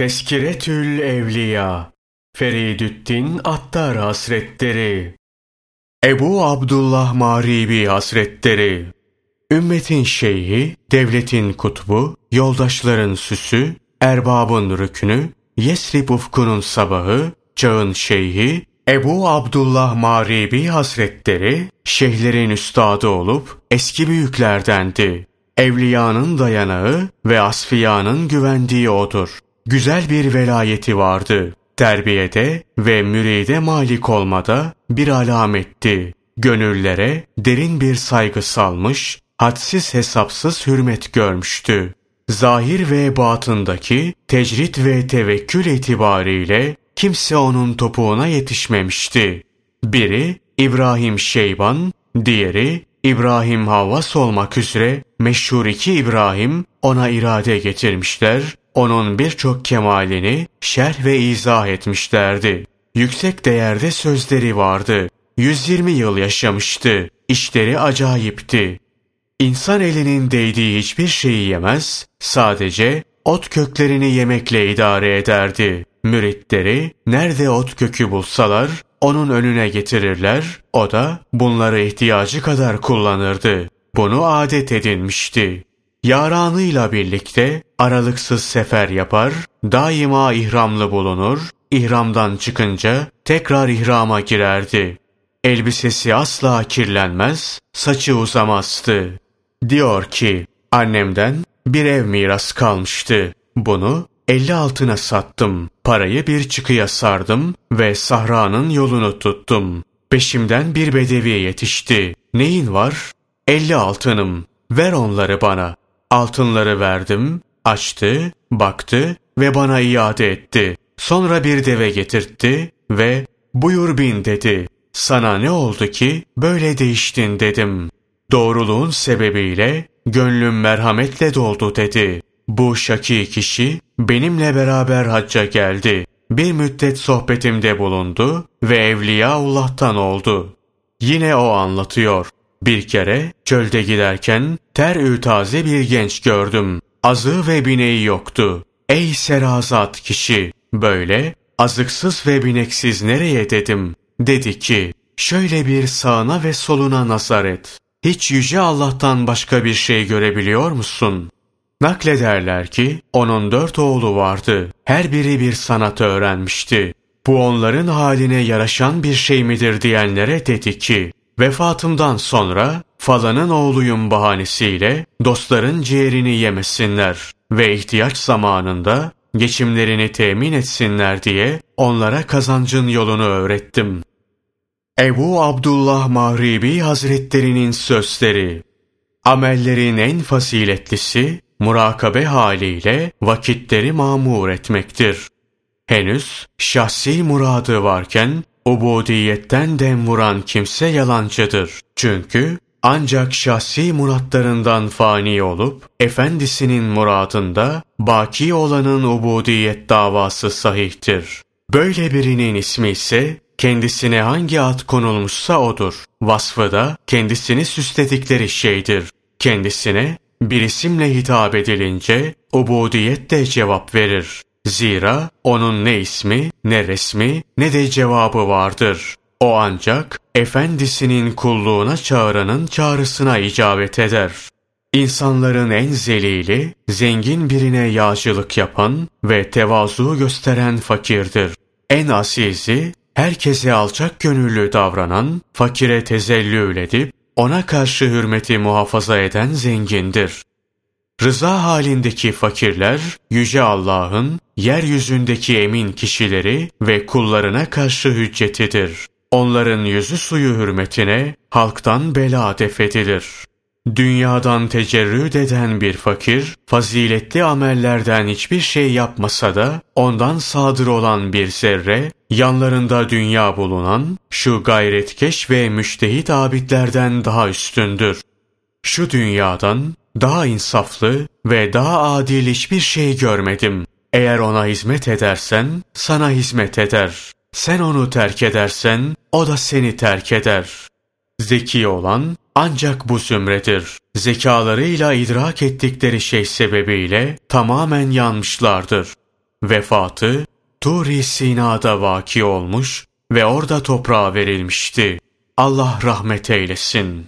Teskiretül Evliya Feridüddin Attar Hasretleri Ebu Abdullah Maribi Hasretleri Ümmetin şeyhi, devletin kutbu, yoldaşların süsü, erbabın rükünü, Yesrib ufkunun sabahı, çağın şeyhi, Ebu Abdullah Maribi Hazretleri, şeyhlerin üstadı olup eski büyüklerdendi. Evliyanın dayanağı ve asfiyanın güvendiği odur güzel bir velayeti vardı. Terbiyede ve müride malik olmada bir alametti. Gönüllere derin bir saygı salmış, hadsiz hesapsız hürmet görmüştü. Zahir ve batındaki tecrit ve tevekkül itibariyle kimse onun topuğuna yetişmemişti. Biri İbrahim Şeyban, diğeri İbrahim Havvas olmak üzere meşhur iki İbrahim ona irade getirmişler onun birçok kemalini şerh ve izah etmişlerdi. Yüksek değerde sözleri vardı. 120 yıl yaşamıştı. İşleri acayipti. İnsan elinin değdiği hiçbir şeyi yemez, sadece ot köklerini yemekle idare ederdi. Müritleri nerede ot kökü bulsalar onun önüne getirirler, o da bunları ihtiyacı kadar kullanırdı. Bunu adet edinmişti. Yaranıyla birlikte aralıksız sefer yapar, daima ihramlı bulunur, ihramdan çıkınca tekrar ihrama girerdi. Elbisesi asla kirlenmez, saçı uzamazdı. Diyor ki, annemden bir ev miras kalmıştı. Bunu elli altına sattım. Parayı bir çıkıya sardım ve sahranın yolunu tuttum. Peşimden bir bedevi yetişti. Neyin var? Elli altınım. Ver onları bana. Altınları verdim, açtı, baktı ve bana iade etti. Sonra bir deve getirtti ve buyur bin dedi. Sana ne oldu ki böyle değiştin dedim. Doğruluğun sebebiyle gönlüm merhametle doldu dedi. Bu şaki kişi benimle beraber hacca geldi. Bir müddet sohbetimde bulundu ve Evliyaullah'tan oldu. Yine o anlatıyor. Bir kere çölde giderken ter taze bir genç gördüm. Azı ve bineği yoktu. Ey serazat kişi! Böyle azıksız ve bineksiz nereye dedim. Dedi ki, şöyle bir sağına ve soluna nazar et. Hiç yüce Allah'tan başka bir şey görebiliyor musun? Naklederler ki, onun dört oğlu vardı. Her biri bir sanat öğrenmişti. Bu onların haline yaraşan bir şey midir diyenlere dedi ki, Vefatımdan sonra falanın oğluyum bahanesiyle dostların ciğerini yemesinler ve ihtiyaç zamanında geçimlerini temin etsinler diye onlara kazancın yolunu öğrettim. Ebu Abdullah Mahribi Hazretlerinin sözleri Amellerin en faziletlisi murakabe haliyle vakitleri mamur etmektir. Henüz şahsi muradı varken ubudiyetten dem vuran kimse yalancıdır. Çünkü ancak şahsi muratlarından fani olup, efendisinin muradında baki olanın ubudiyet davası sahihtir. Böyle birinin ismi ise kendisine hangi ad konulmuşsa odur. Vasfı da kendisini süsledikleri şeydir. Kendisine bir isimle hitap edilince ubudiyet de cevap verir. Zira onun ne ismi, ne resmi, ne de cevabı vardır. O ancak efendisinin kulluğuna çağıranın çağrısına icabet eder. İnsanların en zelili, zengin birine yağcılık yapan ve tevazu gösteren fakirdir. En asizi, herkese alçak gönüllü davranan, fakire tezellül edip, ona karşı hürmeti muhafaza eden zengindir. Rıza halindeki fakirler, Yüce Allah'ın yeryüzündeki emin kişileri ve kullarına karşı hüccetidir. Onların yüzü suyu hürmetine halktan bela defedilir. Dünyadan tecerrüd eden bir fakir, faziletli amellerden hiçbir şey yapmasa da, ondan sadır olan bir zerre, yanlarında dünya bulunan, şu gayretkeş ve müştehit abidlerden daha üstündür. Şu dünyadan, daha insaflı ve daha adil hiçbir şey görmedim. Eğer ona hizmet edersen, sana hizmet eder. Sen onu terk edersen, o da seni terk eder. Zeki olan ancak bu zümredir. Zekalarıyla idrak ettikleri şey sebebiyle tamamen yanmışlardır. Vefatı Turi Sina'da vaki olmuş ve orada toprağa verilmişti. Allah rahmet eylesin.